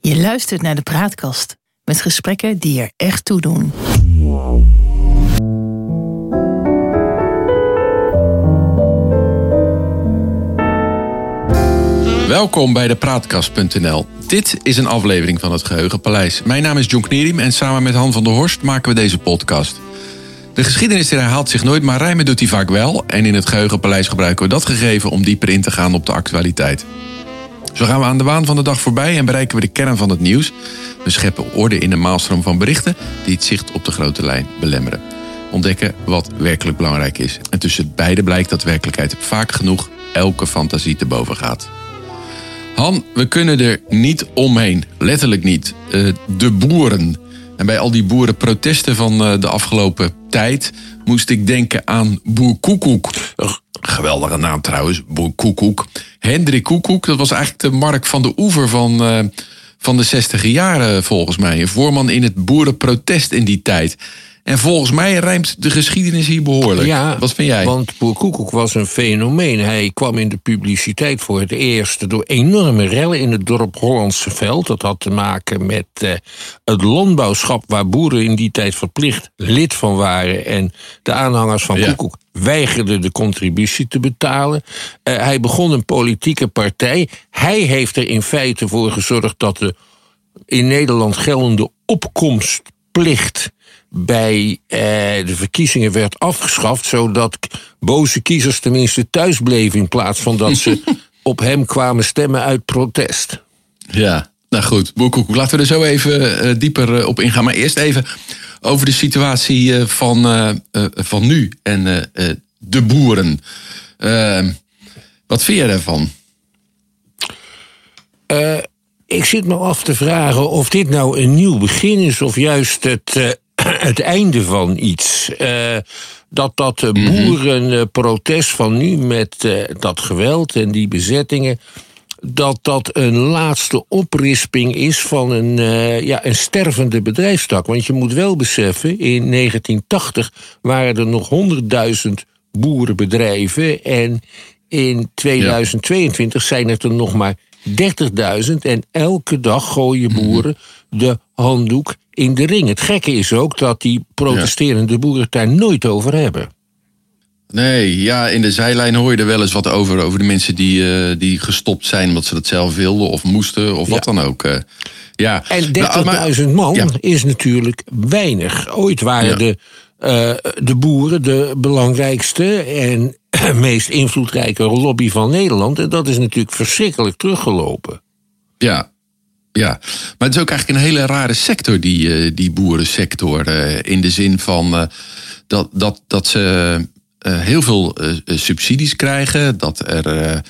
Je luistert naar de Praatkast met gesprekken die er echt toe doen. Welkom bij de Praatkast.nl. Dit is een aflevering van het Geheugenpaleis. Mijn naam is John Knerim en samen met Han van der Horst maken we deze podcast. De geschiedenis herhaalt zich nooit, maar rijmen doet hij vaak wel. En in het Geheugenpaleis gebruiken we dat gegeven om dieper in te gaan op de actualiteit. Zo gaan we aan de waan van de dag voorbij en bereiken we de kern van het nieuws. We scheppen orde in de maalstroom van berichten die het zicht op de grote lijn belemmeren. Ontdekken wat werkelijk belangrijk is. En tussen beide blijkt dat werkelijkheid vaak genoeg elke fantasie te boven gaat. Han, we kunnen er niet omheen. Letterlijk niet. Uh, de boeren. En bij al die boerenprotesten van uh, de afgelopen tijd moest ik denken aan Boer Koekoek. Geweldige naam trouwens, Boer Koekoek. Hendrik Koekoek, dat was eigenlijk de Mark van de Oever van, uh, van de 60 jaren volgens mij. Een voorman in het boerenprotest in die tijd. En volgens mij rijmt de geschiedenis hier behoorlijk. Ja, Wat vind jij? Want Boer Koekoek was een fenomeen. Hij kwam in de publiciteit voor het eerst door enorme rellen in het dorp Hollandse Veld. Dat had te maken met uh, het landbouwschap waar boeren in die tijd verplicht lid van waren. En de aanhangers van ja. Koekoek weigerden de contributie te betalen. Uh, hij begon een politieke partij. Hij heeft er in feite voor gezorgd dat de in Nederland geldende opkomstplicht bij eh, de verkiezingen werd afgeschaft, zodat boze kiezers tenminste thuis bleven in plaats van dat ze op hem kwamen stemmen uit protest. Ja, nou goed, Boerkoek, laten we er zo even uh, dieper uh, op ingaan. Maar eerst even over de situatie uh, van, van nu en de boeren. wat vind jij daarvan? ik zit me af te vragen of dit nou een nieuw begin is of juist het het einde van iets. Uh, dat dat uh, boerenprotest van nu met uh, dat geweld en die bezettingen. Dat dat een laatste oprisping is van een, ja, een stervende bedrijfstak. Want je moet wel beseffen, in 1980 waren er nog 100.000 boerenbedrijven. En in 2022 ja. zijn het er nog maar 30.000 en elke dag gooien boeren de handdoek in de ring. Het gekke is ook dat die protesterende ja. boeren daar nooit over hebben. Nee, ja, in de zijlijn hoor je er wel eens wat over. Over de mensen die, uh, die gestopt zijn omdat ze dat zelf wilden of moesten of wat dan ook. Uh, ja. En 30.000 man ja. is natuurlijk weinig. Ooit waren de, uh, de boeren de belangrijkste en meest invloedrijke lobby van Nederland. En dat is natuurlijk verschrikkelijk teruggelopen. Ja, ja, maar het is ook eigenlijk een hele rare sector, die, die boerensector. In de zin van dat, dat, dat ze heel veel subsidies krijgen, dat er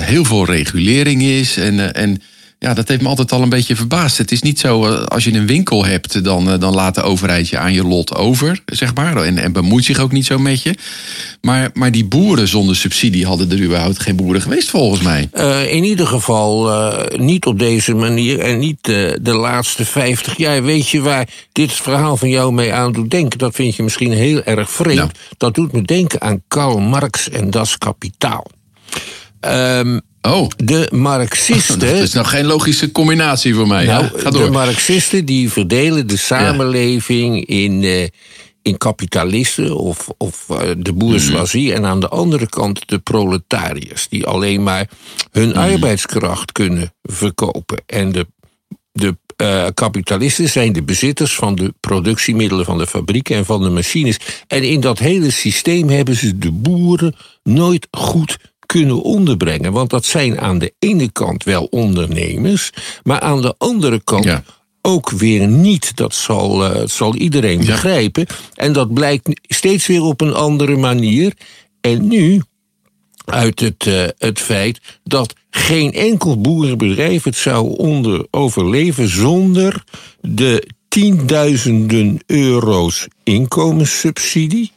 heel veel regulering is. En, en ja, dat heeft me altijd al een beetje verbaasd. Het is niet zo, als je een winkel hebt, dan, dan laat de overheid je aan je lot over, zeg maar. En, en bemoeit zich ook niet zo met je. Maar, maar die boeren zonder subsidie hadden er überhaupt geen boeren geweest, volgens mij. Uh, in ieder geval uh, niet op deze manier en niet uh, de laatste 50 jaar. Weet je waar dit verhaal van jou mee aan doet denken? Dat vind je misschien heel erg vreemd. Nou. Dat doet me denken aan Karl Marx en Das Kapitaal. Um, Oh. De Marxisten. Dat is nog geen logische combinatie voor mij. Nou, Ga door. De Marxisten die verdelen de samenleving ja. in, uh, in kapitalisten of, of uh, de bourgeoisie. Mm. En aan de andere kant de proletariërs. Die alleen maar hun mm. arbeidskracht kunnen verkopen. En de, de uh, kapitalisten zijn de bezitters van de productiemiddelen van de fabrieken en van de machines. En in dat hele systeem hebben ze de boeren nooit goed kunnen onderbrengen. Want dat zijn aan de ene kant wel ondernemers, maar aan de andere kant ja. ook weer niet. Dat zal, uh, zal iedereen ja. begrijpen. En dat blijkt steeds weer op een andere manier. En nu uit het, uh, het feit dat geen enkel boerenbedrijf het zou onder overleven zonder de tienduizenden euro's inkomenssubsidie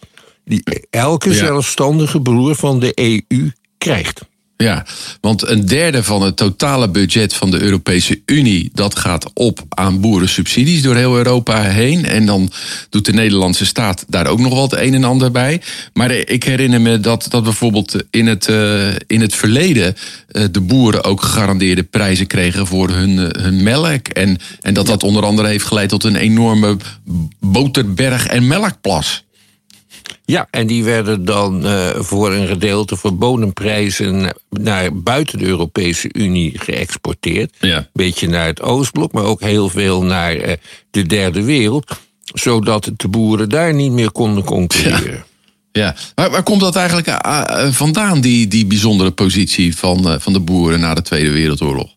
die elke ja. zelfstandige broer van de EU krijgt. Ja, want een derde van het totale budget van de Europese Unie... dat gaat op aan boerensubsidies door heel Europa heen. En dan doet de Nederlandse staat daar ook nog wat een en ander bij. Maar ik herinner me dat, dat bijvoorbeeld in het, uh, in het verleden... Uh, de boeren ook gegarandeerde prijzen kregen voor hun, uh, hun melk. En, en dat dat onder andere heeft geleid tot een enorme boterberg en melkplas. Ja, en die werden dan uh, voor een gedeelte voor bodemprijzen naar buiten de Europese Unie geëxporteerd. Ja. Beetje naar het Oostblok, maar ook heel veel naar uh, de derde wereld. Zodat de boeren daar niet meer konden concurreren. Ja. Ja, waar, waar komt dat eigenlijk uh, vandaan, die, die bijzondere positie van, van de boeren na de Tweede Wereldoorlog?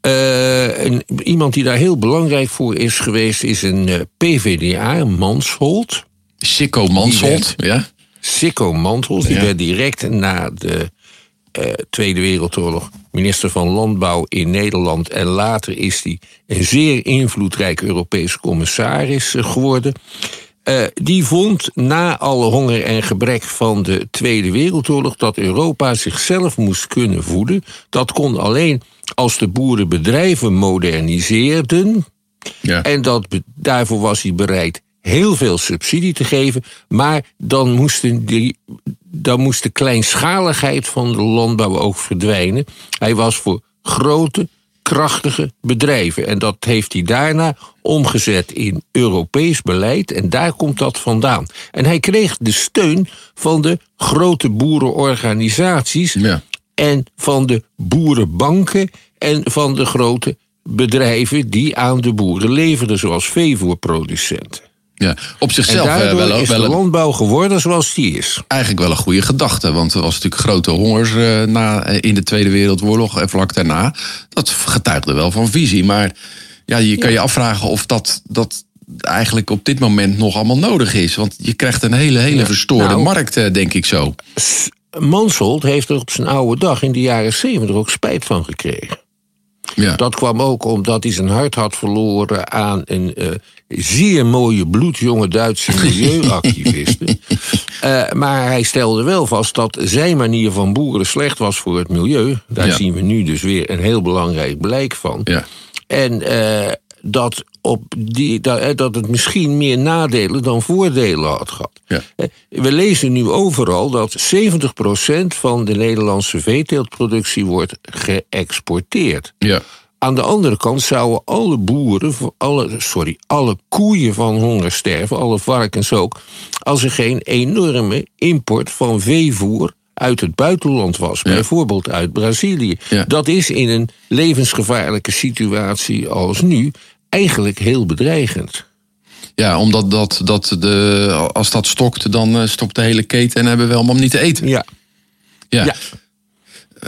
Een, iemand die daar heel belangrijk voor is geweest, is een PVDA, Mansholt. Sikko ja. Sikko die ja. werd direct na de uh, Tweede Wereldoorlog minister van Landbouw in Nederland. En later is hij een zeer invloedrijk Europese commissaris geworden. Uh, die vond na alle honger en gebrek van de Tweede Wereldoorlog dat Europa zichzelf moest kunnen voeden. Dat kon alleen als de boeren bedrijven moderniseerden. Ja. En dat, daarvoor was hij bereid heel veel subsidie te geven. Maar dan, moesten die, dan moest de kleinschaligheid van de landbouw ook verdwijnen. Hij was voor grote, krachtige bedrijven. En dat heeft hij daarna omgezet in Europees beleid. En daar komt dat vandaan. En hij kreeg de steun van de grote boerenorganisaties. Ja. En van de boerenbanken. En van de grote bedrijven die aan de boeren leverden, zoals veevoerproducenten. Ja, op zichzelf en daardoor wel, is wel de landbouw geworden zoals die is. eigenlijk wel een goede gedachte. Want er was natuurlijk grote hongers uh, na, in de Tweede Wereldoorlog en vlak daarna. Dat getuigde wel van visie. Maar ja, je kan je afvragen of dat, dat eigenlijk op dit moment nog allemaal nodig is. Want je krijgt een hele, hele Ja. verstoorde Nou, markt, eh, denk ik zo. Mansholt heeft er op zijn oude dag in de jaren zeventig ook spijt van gekregen. Ja. Dat kwam ook omdat hij zijn hart had verloren aan een eh, zeer mooie bloedjonge Duitse milieuactiviste. Eh, maar hij stelde wel vast dat zijn manier van boeren slecht was voor het milieu. Daar Ja. zien we nu dus weer een heel belangrijk blijk van. Ja. En eh, dat, op die, dat, dat het misschien meer nadelen dan voordelen had gehad. Ja. Eh, We lezen nu overal dat 70% van de Nederlandse veeteeltproductie wordt geëxporteerd. Ja. Aan de andere kant zouden alle boeren, alle, sorry, alle koeien van honger sterven, alle varkens ook, als er geen enorme import van veevoer uit het buitenland was, Ja. bijvoorbeeld uit Brazilië. Ja. Dat is in een levensgevaarlijke situatie als nu eigenlijk heel bedreigend. Ja, omdat dat, dat de, als dat stokt, dan eh, stokt de hele keten en hebben we allemaal niet te eten. Ja, Ja. Ja.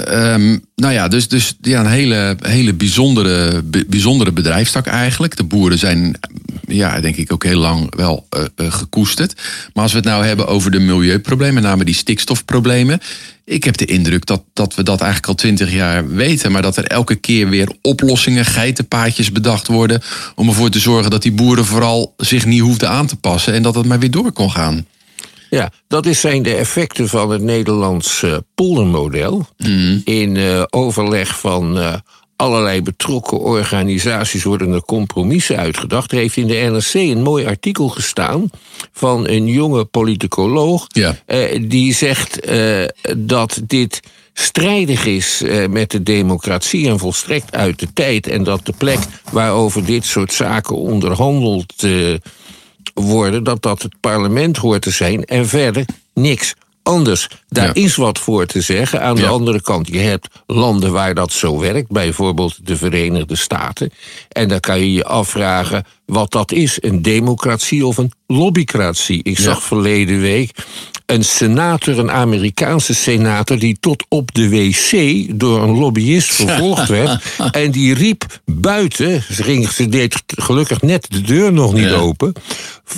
Ehm, nou ja, dus, dus ja, een hele, hele bijzondere, bi- bijzondere bedrijfstak eigenlijk. De boeren zijn, ja, denk ik ook heel lang wel eh, eh, gekoesterd. Maar als we het nou hebben over de milieuproblemen, met name die stikstofproblemen. Ik heb de indruk dat, dat we dat eigenlijk al twintig jaar weten. Maar dat er elke keer weer oplossingen, geitenpaadjes bedacht worden. Om ervoor te zorgen dat die boeren vooral zich niet hoefden aan te passen. En dat het maar weer door kon gaan. Ja, dat is zijn de effecten van het Nederlands eh, poldermodel. In eh, overleg van eh, allerlei betrokken organisaties worden er compromissen uitgedacht. Er heeft in de NRC een mooi artikel gestaan van een jonge politicoloog. Ja. die zegt dat dit strijdig is met de democratie en volstrekt uit de tijd. En dat de plek waarover dit soort zaken onderhandeld worden, dat dat het parlement hoort te zijn en verder niks anders. Daar Ja. is wat voor te zeggen. Aan de andere kant, je hebt landen waar dat zo werkt, bijvoorbeeld de Verenigde Staten. En dan kan je je afvragen wat dat is: een democratie of een lobbycratie. Ik zag verleden week een senator, een Amerikaanse senator, die tot op de wc door een lobbyist vervolgd werd. En die riep buiten, ze, ging, ze deed gelukkig net de deur nog niet Ja. open.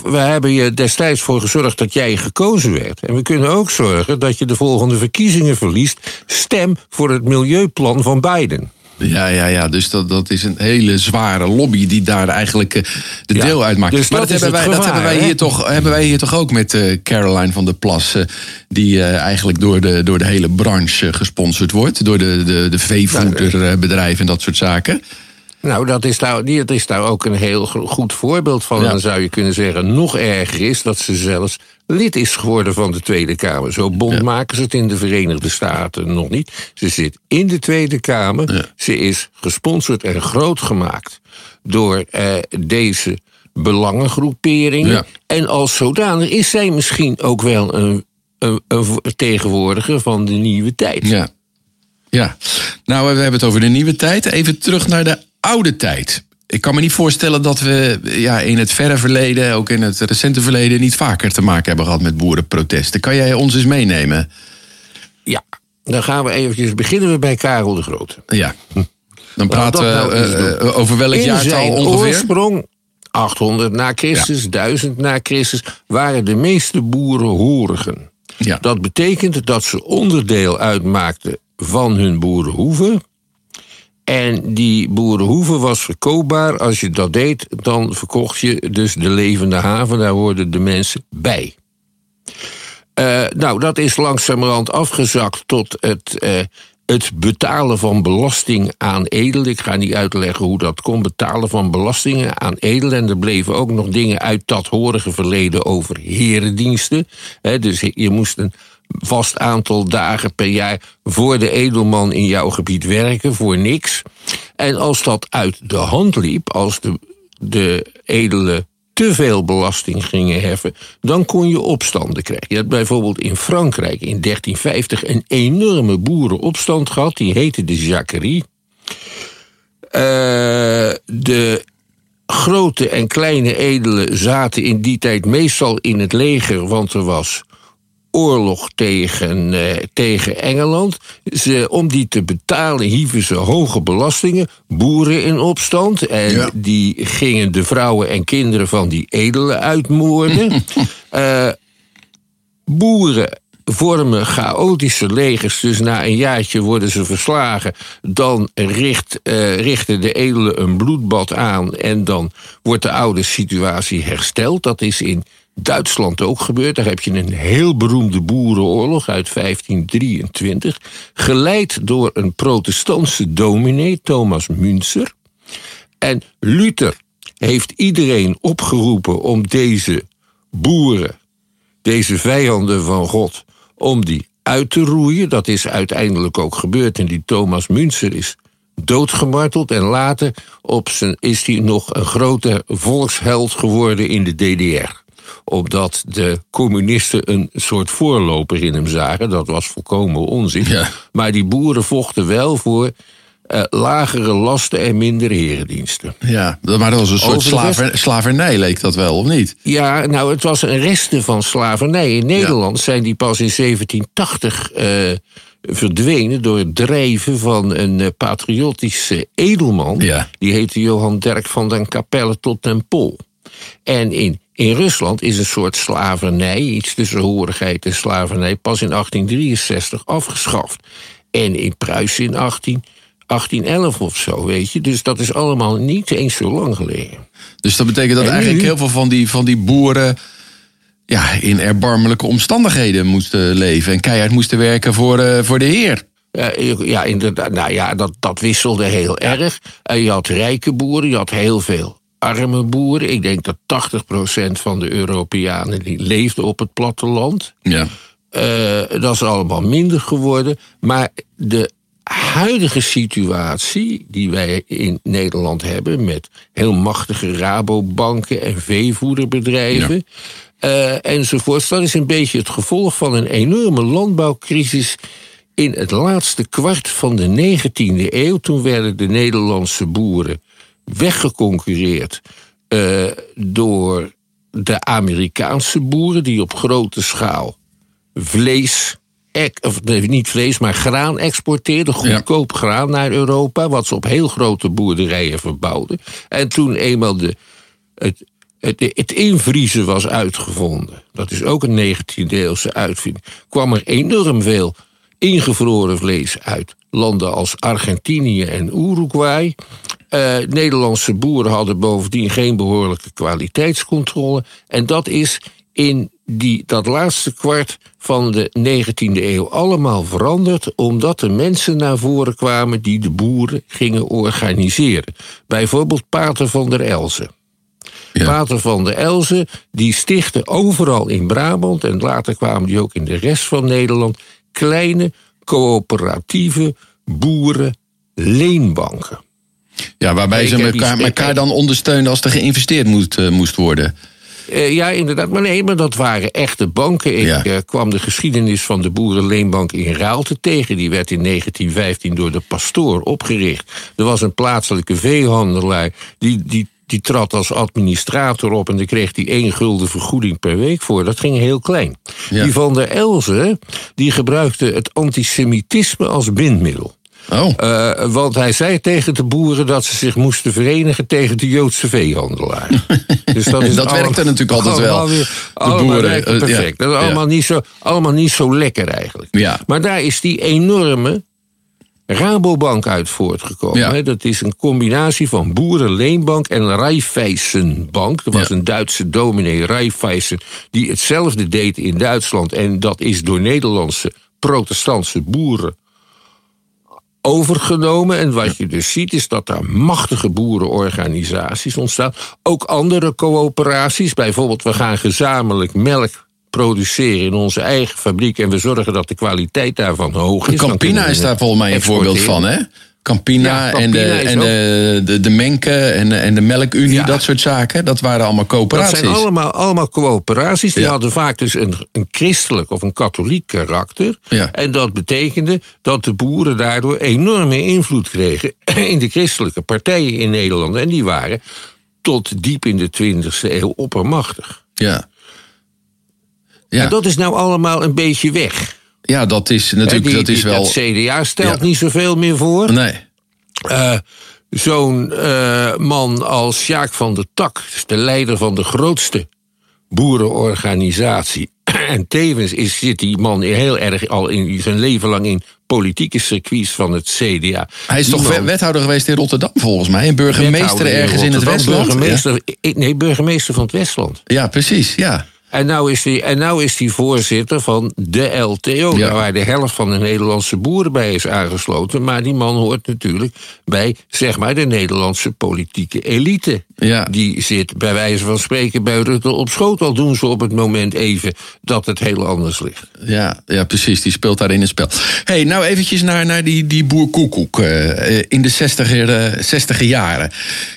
We hebben je destijds voor gezorgd dat jij gekozen werd. En we kunnen ook zorgen dat je de volgende verkiezingen verliest. Stem voor het milieuplan van Biden. Ja, ja, ja. Dus dat, dat is een hele zware lobby die daar eigenlijk uh, de Ja, deel uitmaakt. dus maar dat hebben, wij, dat hebben, wij hè? hier toch, hebben wij hier toch ook met eh, Caroline van der Plas. eh, die eh, eigenlijk door de, door de hele branche eh, gesponsord wordt. Door de, de, de veevoederbedrijven en dat soort zaken. Nou, dat is, daar, die- dat is daar ook een heel goed voorbeeld van. Ja. Dan zou je kunnen zeggen, nog erger is dat ze zelfs lid is geworden van de Tweede Kamer. Zo bond Ja. maken ze het in de Verenigde Staten nog niet. Ze zit in de Tweede Kamer. Ja. Ze is gesponsord en groot gemaakt door eh, deze belangengroeperingen. En als zodanig is zij misschien ook wel een, een, een vertegenwoordiger van de nieuwe tijd. Ja. ja. Nou, we hebben het over de nieuwe tijd. Even terug naar de oude tijd. Ik kan me niet voorstellen dat we ja, in het verre verleden, ook in het recente verleden, niet vaker te maken hebben gehad met boerenprotesten. Kan jij ons eens meenemen? Ja, dan gaan we eventjes beginnen we bij Karel de Grote. Ja. Dan praten nou we eens eh, eh, over welk In jaartal zijn ongeveer? oorsprong, 800 na Christus, 1000 na Christus, waren de meeste boeren horigen. Ja. Dat betekent dat ze onderdeel uitmaakten van hun boerenhoeve. En die boerenhoeve was verkoopbaar. Als je dat deed, dan verkocht je dus de levende haven. Daar hoorden de mensen bij. Eh, nou, dat is langzamerhand afgezakt tot het, eh, het betalen van belasting aan edelen. Ik ga niet uitleggen hoe dat kon. Betalen van belastingen aan edelen. En er bleven ook nog dingen uit dat horige verleden over herendiensten. Hè, dus je moest een vast aantal dagen per jaar voor de edelman in jouw gebied werken, voor niks. En als dat uit de hand liep, als de, de edelen te veel belasting gingen heffen, dan kon je opstanden krijgen. Je had bijvoorbeeld in Frankrijk in 1350 een enorme boerenopstand gehad, die heette de Jacquerie. Eh, de grote en kleine edelen zaten in die tijd meestal in het leger, want er was oorlog tegen, eh, tegen Engeland. Ze, om die te betalen hieven ze hoge belastingen, boeren in opstand. En Ja. die gingen de vrouwen en kinderen van die edelen uitmoorden. Eh, boeren vormen chaotische legers, dus na een jaartje worden ze verslagen. Dan richt, eh, richten de edelen een bloedbad aan en dan wordt de oude situatie hersteld. Dat is in Duitsland ook gebeurd. Daar heb je een heel beroemde boerenoorlog uit 1523, geleid door een protestantse dominee, Thomas Münzer. En Luther heeft iedereen opgeroepen om deze boeren, deze vijanden van God, om die uit te roeien. Dat is uiteindelijk ook gebeurd. En die Thomas Münzer is doodgemarteld. En later op zijn, is hij nog een grote volksheld geworden in de DDR omdat de communisten een soort voorloper in hem zagen. Dat was volkomen onzin. Ja. Maar die boeren vochten wel voor eh, lagere lasten en minder herendiensten. Ja, maar dat was een soort slaver, slavernij, leek dat wel, of niet? Ja, nou, het was een resten van slavernij. In Nederland zijn die pas in 1780 eh, verdwenen door het drijven van een eh, patriotische edelman. Ja. Die heette Johan Derk van den Capelle tot den Pol. En in, in Rusland is een soort slavernij, iets tussen horigheid en slavernij, pas in 1863 afgeschaft. En in Pruisen in 18, 1811 of zo, weet je. Dus dat is allemaal niet eens zo lang geleden. Dus dat betekent dat En eigenlijk heel veel van die, van die boeren ja, in erbarmelijke omstandigheden moesten leven. En keihard moesten werken voor, eh, voor de heer. Ja, ja, inderdaad. Nou ja, dat, dat wisselde heel erg. En je had rijke boeren, je had heel veel arme boeren. Ik denk dat 80% van de Europeanen die leefden op het platteland. Ja. Eh, dat is allemaal minder geworden. Maar de huidige situatie die wij in Nederland hebben... met heel machtige Rabobanken en veevoederbedrijven... eh, enzovoorts, dat is een beetje het gevolg van een enorme landbouwcrisis... in het laatste kwart van de 19e eeuw. Toen werden de Nederlandse boeren weggeconcurreerd... eh, door de Amerikaanse boeren... die op grote schaal vlees, ek- of nee, niet vlees, maar graan exporteerden. Goedkoop graan naar Europa, wat ze op heel grote boerderijen verbouwden. En toen eenmaal de, het, het, het invriezen was uitgevonden, dat is ook een 19e eeuwse uitvinding, kwam er enorm veel ingevroren vlees uit landen als Argentinië en Uruguay. Uh, Nederlandse boeren hadden bovendien geen behoorlijke kwaliteitscontrole. En dat is in die, dat laatste kwart van de 19e eeuw allemaal veranderd, omdat er mensen naar voren kwamen die de boeren gingen organiseren. Bijvoorbeeld Pater van der Elzen. Ja. Pater van der Elzen die stichtte overal in Brabant en later kwamen die ook in de rest van Nederland kleine coöperatieve boerenleenbanken. Ja, waarbij ze elkaar, elkaar dan ondersteunen als er geïnvesteerd moet, uh, moest worden. Uh, ja, inderdaad. Maar nee, maar dat waren echte banken. Ik ja. uh, kwam de geschiedenis van de Boerenleenbank in Raalte tegen. Die werd in 1915 door de pastoor opgericht. Er was een plaatselijke veehandelaar die, die die trad als administrator op en daar kreeg hij één gulden vergoeding per week voor. Dat ging heel klein. Ja. Die van der Elze, die gebruikte het antisemitisme als bindmiddel. Oh. Uh, want hij zei tegen de boeren dat ze zich moesten verenigen tegen de Joodse veehandelaar. dus dat is dat werkte natuurlijk altijd wel. Weer, de boeren. perfect. Ja. Dat is allemaal, niet zo, allemaal niet zo lekker eigenlijk. Ja. Maar daar is die enorme Rabobank uit voortgekomen. Ja. Dat is een combinatie van Boerenleenbank en Raiffeisenbank. Er was ja. een Duitse dominee, Raiffeisen, die hetzelfde deed in Duitsland. En dat is door Nederlandse protestantse boeren overgenomen. En wat je dus ziet is dat er machtige boerenorganisaties ontstaan. Ook andere coöperaties. Bijvoorbeeld, we gaan gezamenlijk melk produceren in onze eigen fabriek en we zorgen dat de kwaliteit daarvan hoog is. Campina is daar volgens mij een voorbeeld van, hè? Campina, ja, Campina en, de, en de, de, de Menke en de, en de Melkunie, ja. dat soort zaken. Dat waren allemaal coöperaties. Dat zijn allemaal, allemaal coöperaties. Die ja. hadden vaak dus een, een christelijk of een katholiek karakter. En dat betekende dat de boeren daardoor enorme invloed kregen in de christelijke partijen in Nederland. En die waren tot diep in de 20e eeuw oppermachtig. Ja. Ja. En dat is nou allemaal een beetje weg. Ja, dat is natuurlijk die, dat is wel. Het CDA stelt ja. niet zoveel meer voor. Nee. Uh, Zo'n uh, man als Sjaak van der Tak, de leider van de grootste boerenorganisatie. En tevens is, zit die man heel erg al in zijn leven lang in politieke circuits van het CDA. Hij is die toch man, wethouder geweest in Rotterdam volgens mij? En burgemeester ergens in, in het Westland? Burgemeester, ja? Nee, burgemeester van het Westland. Ja, precies, ja. En nou is hij, en nou is hij voorzitter van de LTO, ja. waar de helft van de Nederlandse boeren bij is aangesloten. Maar die man hoort natuurlijk bij, zeg maar, de Nederlandse politieke elite. Ja. Die zit bij wijze van spreken bij Rutte op schoot. Al doen ze op het moment even dat het heel anders ligt. Ja, ja precies. Die speelt daar in het spel. hey, nou eventjes naar, naar die, die boer Koekoek uh, in de zestiger, uh, zestiger jaren.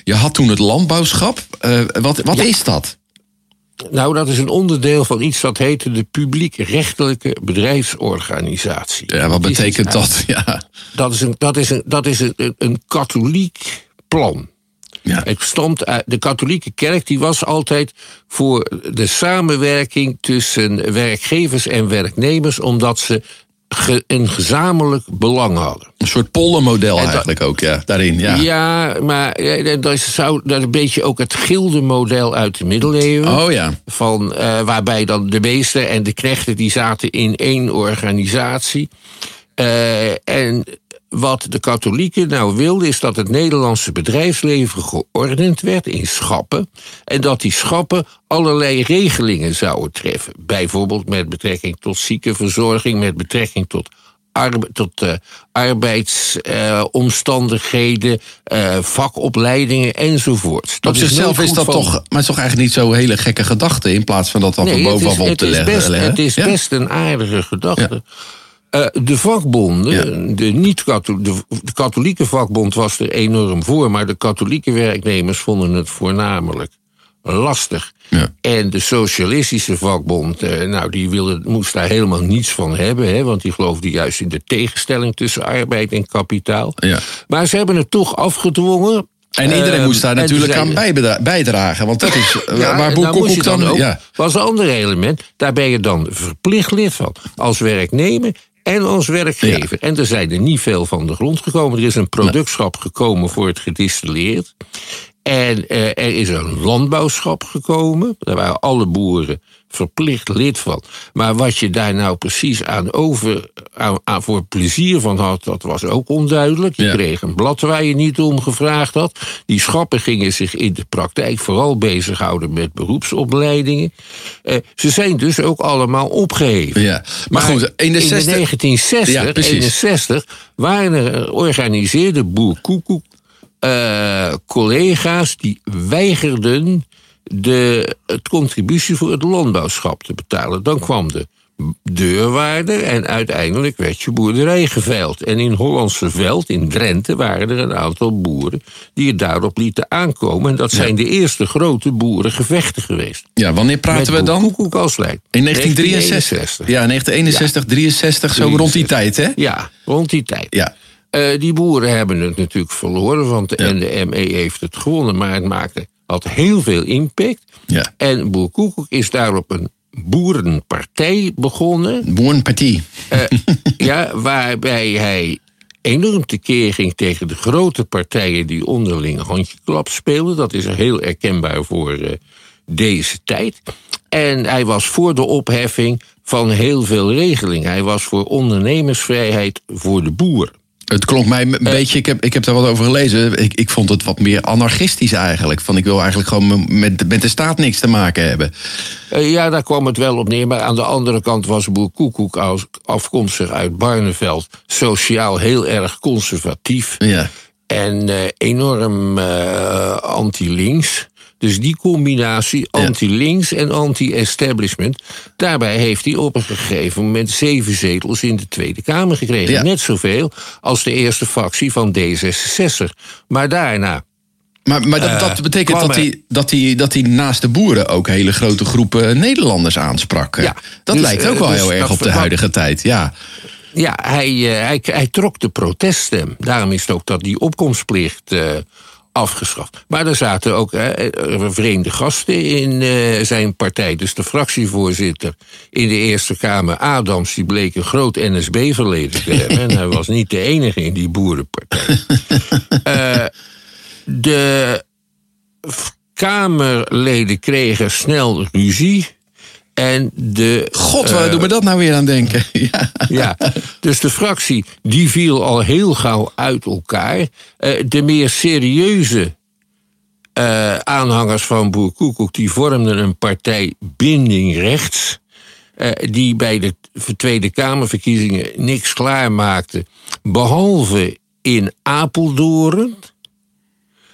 Je had toen het landbouwschap. Uh, wat wat ja. is dat? Nou, dat is een onderdeel van iets dat heette de publiek-rechtelijke bedrijfsorganisatie. Ja, wat betekent dat? Ja. Dat is een, dat is een, dat is een, een katholiek plan. Ja. Het stond uit, de katholieke kerk die was altijd voor de samenwerking tussen werkgevers en werknemers, omdat ze ge, een gezamenlijk belang hadden. Een soort pollenmodel eigenlijk ook, ja, daarin. Ja, ja maar ja, dat zou dat een beetje ook het gildenmodel uit de middeleeuwen. Oh ja. Van, uh, waarbij dan de meesten en de knechten die zaten in één organisatie. Uh, en wat de katholieken nou wilden, is dat het Nederlandse bedrijfsleven geordend werd in schappen. En dat die schappen allerlei regelingen zouden treffen. Bijvoorbeeld met betrekking tot ziekenverzorging, met betrekking tot Arbe tot uh, arbeidsomstandigheden, uh, uh, vakopleidingen enzovoort. Dat Op zichzelf is, is dat van... toch, maar is toch eigenlijk niet zo'n hele gekke gedachte in plaats van dat dan nee, van bovenaf op te leggen. Best, het is ja? best een aardige gedachte. Ja. Uh, de vakbonden, ja. de, niet de, de katholieke vakbond was er enorm voor, maar de katholieke werknemers vonden het voornamelijk lastig. Ja. En de socialistische vakbond, eh, nou, die wilde, moest daar helemaal niets van hebben, hè, want die geloofde juist in de tegenstelling tussen arbeid en kapitaal. Ja. Maar ze hebben het toch afgedwongen. En iedereen uh, moest daar natuurlijk aan bijdragen, want dat is ja, waar Boek Koekoek dan... dan ook, ja. was een ander element, daar ben je dan verplicht lid van. Als werknemer en als werkgever. Ja. En er zijn er niet veel van de grond gekomen. Er is een productschap gekomen voor het gedistilleerd. En uh, er is een landbouwschap gekomen. Daar waren alle boeren verplicht lid van. Maar wat je daar nou precies aan over, aan, aan voor plezier van had, dat was ook onduidelijk. Je Ja. kreeg een blad waar je niet om gevraagd had. Die schappen gingen zich in de praktijk vooral bezighouden met beroepsopleidingen. Eh, ze zijn dus ook allemaal opgeheven. Ja. Maar, goed, in de 60... 1960, Ja, precies. 61 waren er organiseerde boer Koekoek eh, collega's die weigerden de het contributie voor het landbouwschap te betalen. Dan kwam de deurwaarder en uiteindelijk werd je boerderij geveild. En in Hollandse Veld, in Drenthe, waren er een aantal boeren die het daarop lieten aankomen. En dat zijn de eerste grote boerengevechten geweest. Ja, wanneer praten we dan? Koekoek als leider. In 1963. Ja, 1961, 63, zo rond die tijd, hè? Ja, rond die tijd. Ja. Eh, die boeren hebben het natuurlijk verloren, want de NDME heeft het gewonnen, maar het maakte, had heel veel impact. Ja. En Boer Koekoek is daarop een boerenpartij begonnen, Boerenpartie. eh, ja, waarbij hij enorm tekeer ging tegen de grote partijen die onderling handjeklap speelden. Dat is heel herkenbaar voor eh, deze tijd. En hij was voor de opheffing van heel veel regelingen. Hij was voor ondernemersvrijheid voor de boeren. Het klonk mij een beetje, ik heb, ik heb daar wat over gelezen. Ik, ik vond het wat meer anarchistisch eigenlijk. Van ik wil eigenlijk gewoon met, met de staat niks te maken hebben. Eh, ja, daar kwam het wel op neer. Maar aan de andere kant was Boer Koekoek afkomstig uit Barneveld... sociaal heel erg conservatief. Ja. En eh, enorm eh, anti-links. Dus die combinatie anti-links en anti-establishment. Daarbij heeft hij op een gegeven moment zeven zetels in de Tweede Kamer gekregen. Ja. Net zoveel als de eerste fractie van D66. Maar daarna. Maar, maar dat, dat betekent dat hij, dat, hij, dat hij naast de boeren ook hele grote groepen Nederlanders aansprak. Ja, dat dus, lijkt ook eh, wel dus heel erg op de huidige tijd. Ja. Ja, hij, eh, hij, hij trok de proteststem. Daarom is het ook dat die opkomstplicht eh, afgeschaft. Maar er zaten ook eh, vreemde gasten in eh, zijn partij. Dus de fractievoorzitter in de Eerste Kamer, Adams, die bleek een groot NSB-verleden te hebben. En hij was niet de enige in die boerenpartij. Eh, de Kamerleden kregen snel ruzie. En de God, waar doen we dat nou weer aan denken? Ja. ja, dus de fractie die viel al heel gauw uit elkaar. Eh, de meer serieuze eh, aanhangers van Boer Koekoek... die vormden een partij Binding Rechts... eh, die bij de Tweede Kamerverkiezingen niks klaarmaakte... behalve in Apeldoorn...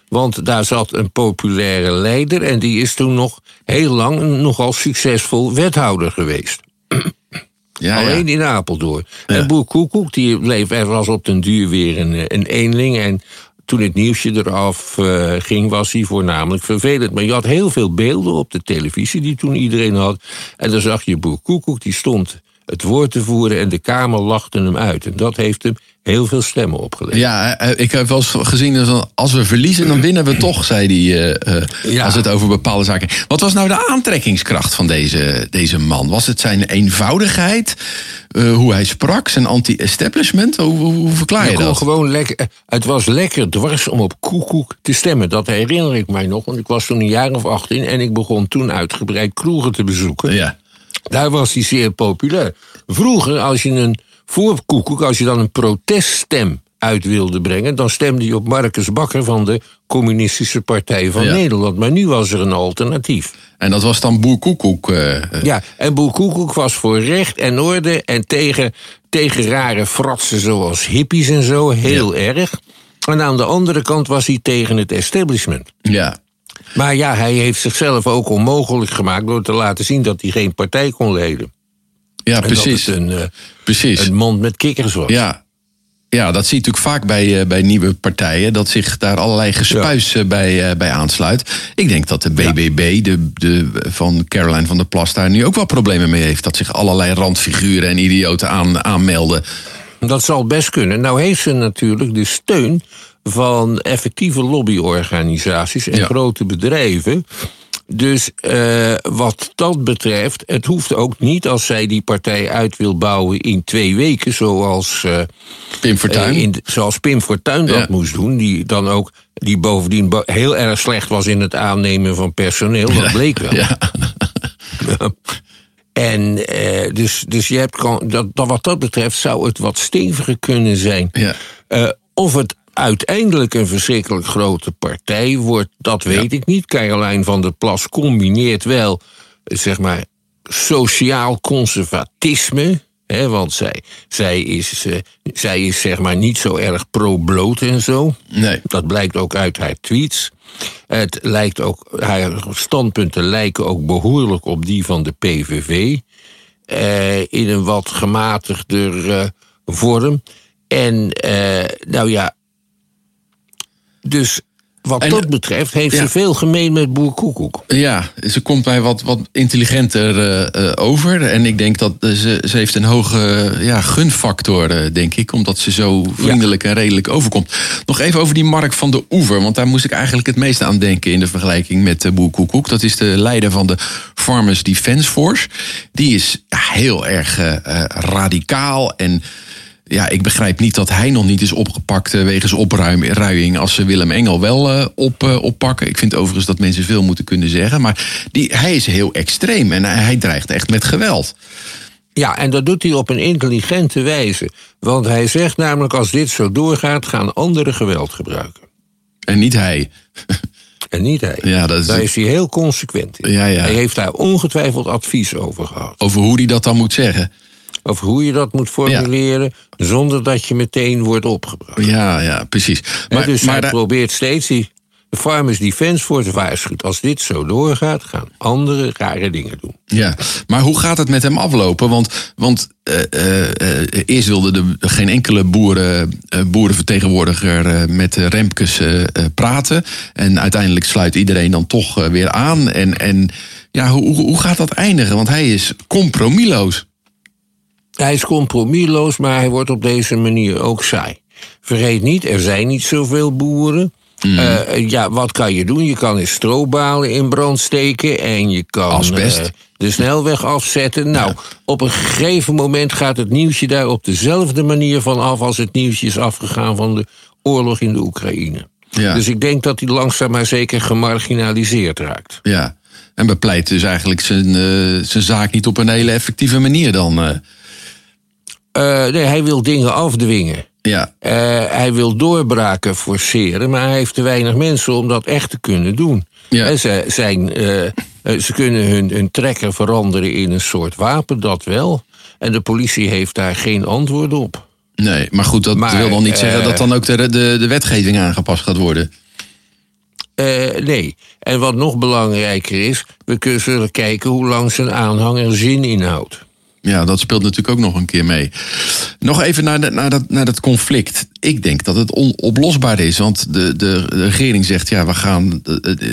Want daar zat een populaire leider en die is toen nog heel lang een nogal succesvol wethouder geweest. Ja, Alleen ja. in Apeldoorn. En Boer Koekoek, die bleef, er was op den duur weer een, een eenling. En toen het nieuwsje eraf eh, ging, was hij voornamelijk vervelend. Maar je had heel veel beelden op de televisie die toen iedereen had. En dan zag je Boer Koekoek, die stond het woord te voeren... en de Kamer lachte hem uit. En dat heeft hem heel veel stemmen opgeleverd. Ja, eh, ik heb wel eens gezien, dat als we verliezen, dan winnen we toch, zei hij. eh, eh, Ja. Als het over bepaalde zaken. Wat was nou de aantrekkingskracht van deze, deze man? Was het zijn eenvoudigheid? eh, hoe hij sprak? Zijn anti-establishment? Hoe, hoe, hoe verklaar je dat? gewoon lekker, eh, het was lekker dwars om op koekoek te stemmen. Dat herinner ik mij nog, want ik was toen een jaar of 18 en ik begon toen uitgebreid kroegen te bezoeken. Ja. Daar was hij zeer populair. Vroeger, als je een voor Koekoek, als je dan een proteststem uit wilde brengen, dan stemde je op Marcus Bakker van de Communistische Partij van Ja. Nederland. Maar nu was er een alternatief. En dat was dan Boer Koekoek. eh, eh, Ja, en Boer Koekoek was voor recht en orde en tegen, tegen rare fratsen zoals hippies en zo, heel erg. En aan de andere kant was hij tegen het establishment. ja. Maar ja, hij heeft zichzelf ook onmogelijk gemaakt door te laten zien dat hij geen partij kon leiden. Ja, En precies. een, eh, precies. een mond met kikkers was. Ja. Ja, dat zie je natuurlijk vaak bij, eh, bij nieuwe partijen. Dat zich daar allerlei gespuis eh, bij, eh, bij aansluit. Ik denk dat de BBB de, de, van Caroline van der Plas daar nu ook wel problemen mee heeft. Dat zich allerlei randfiguren en idioten aan, aanmelden. Dat zal best kunnen. Nou heeft ze natuurlijk de steun van effectieve lobbyorganisaties en Ja. grote bedrijven. Dus eh, wat dat betreft, het hoeft ook niet als zij die partij uit wil bouwen in twee weken, zoals, eh, Pim Fortuyn. eh, in de- zoals Pim Fortuyn dat Ja. moest doen. Die dan ook, die bovendien bo- heel erg slecht was in het aannemen van personeel. Dat bleek wel. ja. En dus, dus je hebt dat, dat, wat dat betreft zou het wat steviger kunnen zijn. Ja. Of het uiteindelijk een verschrikkelijk grote partij wordt, dat weet ik niet. Caroline van der Plas combineert wel, zeg maar, sociaal conservatisme. Hè, want zij, zij, is, eh, zij is zeg maar niet zo erg pro-bloot en zo. Nee. Dat blijkt ook uit haar tweets. Het lijkt ook, haar standpunten lijken ook behoorlijk op die van de PVV. eh, in een wat gematigder eh, vorm. En nou ja, dus wat En, dat betreft heeft ja. ze veel gemeen met Boer Koekoek. Ja, ze komt mij wat, wat intelligenter eh, eh, over. En ik denk dat eh, ze, ze heeft een hoge ja, gunfactor, denk ik. Omdat ze zo vriendelijk en redelijk overkomt. Nog even over die Mark van de Oever. Want daar moest ik eigenlijk het meest aan denken in de vergelijking met Boer Koekoek. Dat is de leider van de Farmers Defence Force. Die is ja, heel erg radicaal en... Ja, ik begrijp niet dat hij nog niet is opgepakt eh, wegens opruiing als ze Willem Engel wel eh, op, eh, oppakken. Ik vind overigens dat mensen veel moeten kunnen zeggen. Maar die, hij is heel extreem en hij, hij dreigt echt met geweld. Ja, en dat doet hij op een intelligente wijze. Want hij zegt namelijk, als dit zo doorgaat, gaan anderen geweld gebruiken. En niet hij. En niet hij. Ja, dat is- Daar is hij heel consequent in. Ja, ja. Hij heeft daar ongetwijfeld advies over gehad. Over hoe hij dat dan moet zeggen. Over hoe je dat moet formuleren, zonder dat je meteen wordt opgebracht. Ja, ja, precies. Maar, dus maar hij da- probeert steeds die Farmers Defence Force waarschuwt. Als dit zo doorgaat, gaan anderen rare dingen doen. Ja, maar hoe gaat het met hem aflopen? Want, want eh, eh, eh, eerst wilde de, geen enkele boeren, boerenvertegenwoordiger met Remkes praten. En uiteindelijk sluit iedereen dan toch weer aan. En, en ja, hoe, hoe- hoe gaat dat eindigen? Want hij is compromisloos. Hij is compromisloos, maar hij wordt op deze manier ook saai. Vergeet niet, er zijn niet zoveel boeren. Mm. Eh, ja, wat kan je doen? Je kan eens strobalen in brand steken en je kan Asbest. eh, de snelweg afzetten. Nou, op een gegeven moment gaat het nieuwsje daar op dezelfde manier van af als het nieuwsje is afgegaan van de oorlog in de Oekraïne. Ja. Dus ik denk dat hij langzaam maar zeker gemarginaliseerd raakt. Ja. En bepleit dus eigenlijk zijn, eh, zijn zaak niet op een hele effectieve manier dan. Eh. Nee, hij wil dingen afdwingen. ja, Eh, hij wil doorbraken forceren, maar hij heeft te weinig mensen om dat echt te kunnen doen. Ja. Ze, zijn, eh, ze kunnen hun, hun trekker veranderen in een soort wapen, dat wel. En de politie heeft daar geen antwoord op. nee. Maar goed, dat Maar, wil dan niet zeggen dat dan ook de, de, de wetgeving aangepast gaat worden. Nee. En wat nog belangrijker is, we kunnen zullen kijken hoe lang zijn aanhanger zin inhoudt. Ja, dat speelt natuurlijk ook nog een keer mee. Nog even naar, naar, dat, naar dat conflict. Ik denk dat het onoplosbaar is. Want de, de, regering zegt, ja, we gaan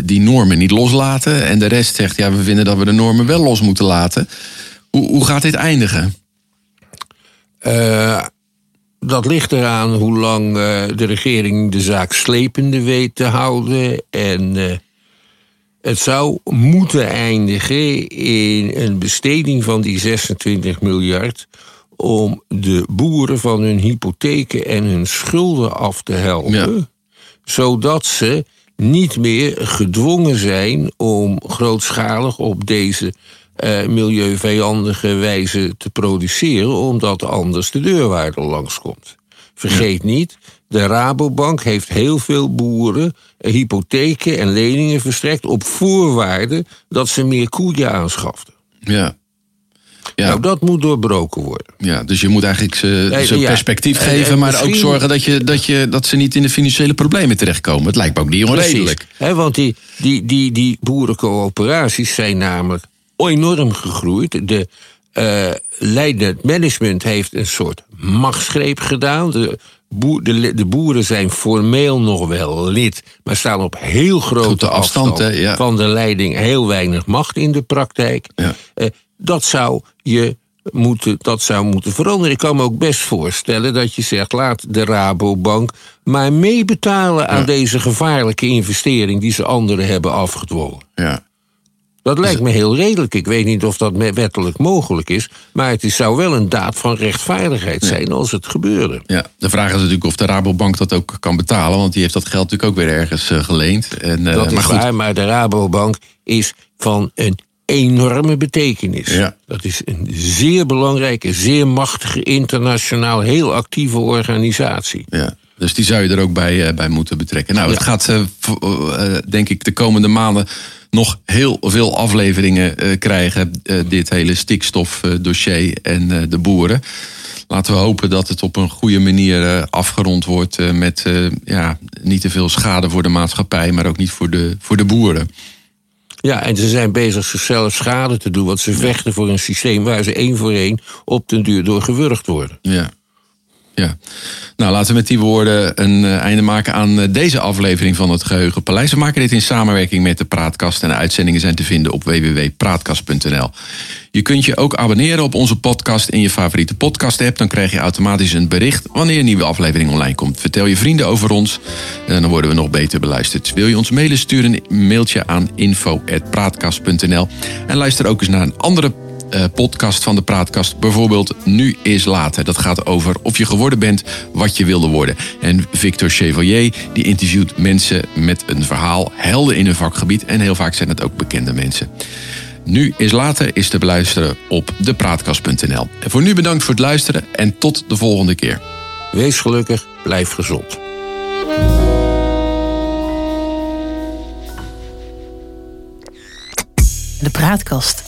die normen niet loslaten. En de rest zegt, ja, we vinden dat we de normen wel los moeten laten. Hoe, hoe gaat dit eindigen? Eh, dat ligt eraan hoe lang eh, de regering de zaak slepende weet te houden. En eh, het zou moeten eindigen in een besteding van die 26 miljard. om de boeren van hun hypotheken en hun schulden af te helpen. Ja. Zodat ze niet meer gedwongen zijn om grootschalig op deze eh, milieuvijandige wijze te produceren, omdat anders de deurwaarder langskomt. Vergeet niet, de Rabobank heeft heel veel boeren eh, hypotheken en leningen verstrekt op voorwaarde dat ze meer koeien aanschaften. Ja. Ja, Nou, dat moet doorbroken worden. ja, dus je moet eigenlijk ze, Nee, ze ja. perspectief En- geven, en maar ook zorgen dat, je, dat, je, dat ze niet in de financiële problemen terechtkomen. Het lijkt me ook niet onredelijk. Hè, want die, die, die, die boerencoöperaties zijn namelijk enorm gegroeid. De eh leidend management heeft een soort machtsgreep gedaan. De, boer, de, de boeren zijn formeel nog wel lid, maar staan op heel grote, Grote afstand, afstand, hè, ja. van de leiding. Heel weinig macht in de praktijk. Ja. Eh, dat zou je moeten, dat zou moeten veranderen. Ik kan me ook best voorstellen dat je zegt: laat de Rabobank maar meebetalen aan deze gevaarlijke investering die ze anderen hebben afgedwongen. Ja. Dat lijkt me heel redelijk. Ik weet niet of dat wettelijk mogelijk is, maar het is, zou wel een daad van rechtvaardigheid zijn als het gebeurde. Ja, de vraag is natuurlijk of de Rabobank dat ook kan betalen. Want die heeft dat geld natuurlijk ook weer ergens eh, geleend. En, eh, Dat is maar goed, waar, maar de Rabobank is van een enorme betekenis. Ja. Dat is een zeer belangrijke, zeer machtige, internationaal heel actieve organisatie. Ja. Dus die zou je er ook bij, eh, bij moeten betrekken. Nou, het Ja. gaat, denk ik, de komende maanden nog heel veel afleveringen eh, krijgen. eh, dit hele stikstofdossier en eh, de boeren. Laten we hopen dat het op een goede manier afgerond wordt. met ja, niet te veel schade voor de maatschappij, maar ook niet voor de, voor de boeren. Ja, en ze zijn bezig zichzelf schade te doen, want ze vechten voor een systeem waar ze één voor één op den duur door gewurgd worden. Ja. Ja. Nou, laten we met die woorden een eh, einde maken aan eh, deze aflevering van het Geheugenpaleis. We maken dit in samenwerking met de Praatkast en de uitzendingen zijn te vinden op www.praatkast.nl. Je kunt je ook abonneren op onze podcast in je favoriete podcast-app. Dan krijg je automatisch een bericht wanneer een nieuwe aflevering online komt. Vertel je vrienden over ons en dan worden we nog beter beluisterd. Wil je ons mailen, stuur een mailtje aan info.praatkast.nl. En luister ook eens naar een andere eh, podcast van de Praatkast. Bijvoorbeeld Nu is Later. Dat gaat over of je geworden bent wat je wilde worden. En Victor Chevalier die interviewt mensen met een verhaal. Helden in hun vakgebied. En heel vaak zijn het ook bekende mensen. Nu is Later is te beluisteren op depraatkast.nl. En voor nu bedankt voor het luisteren en tot de volgende keer. Wees gelukkig, blijf gezond. De Praatkast.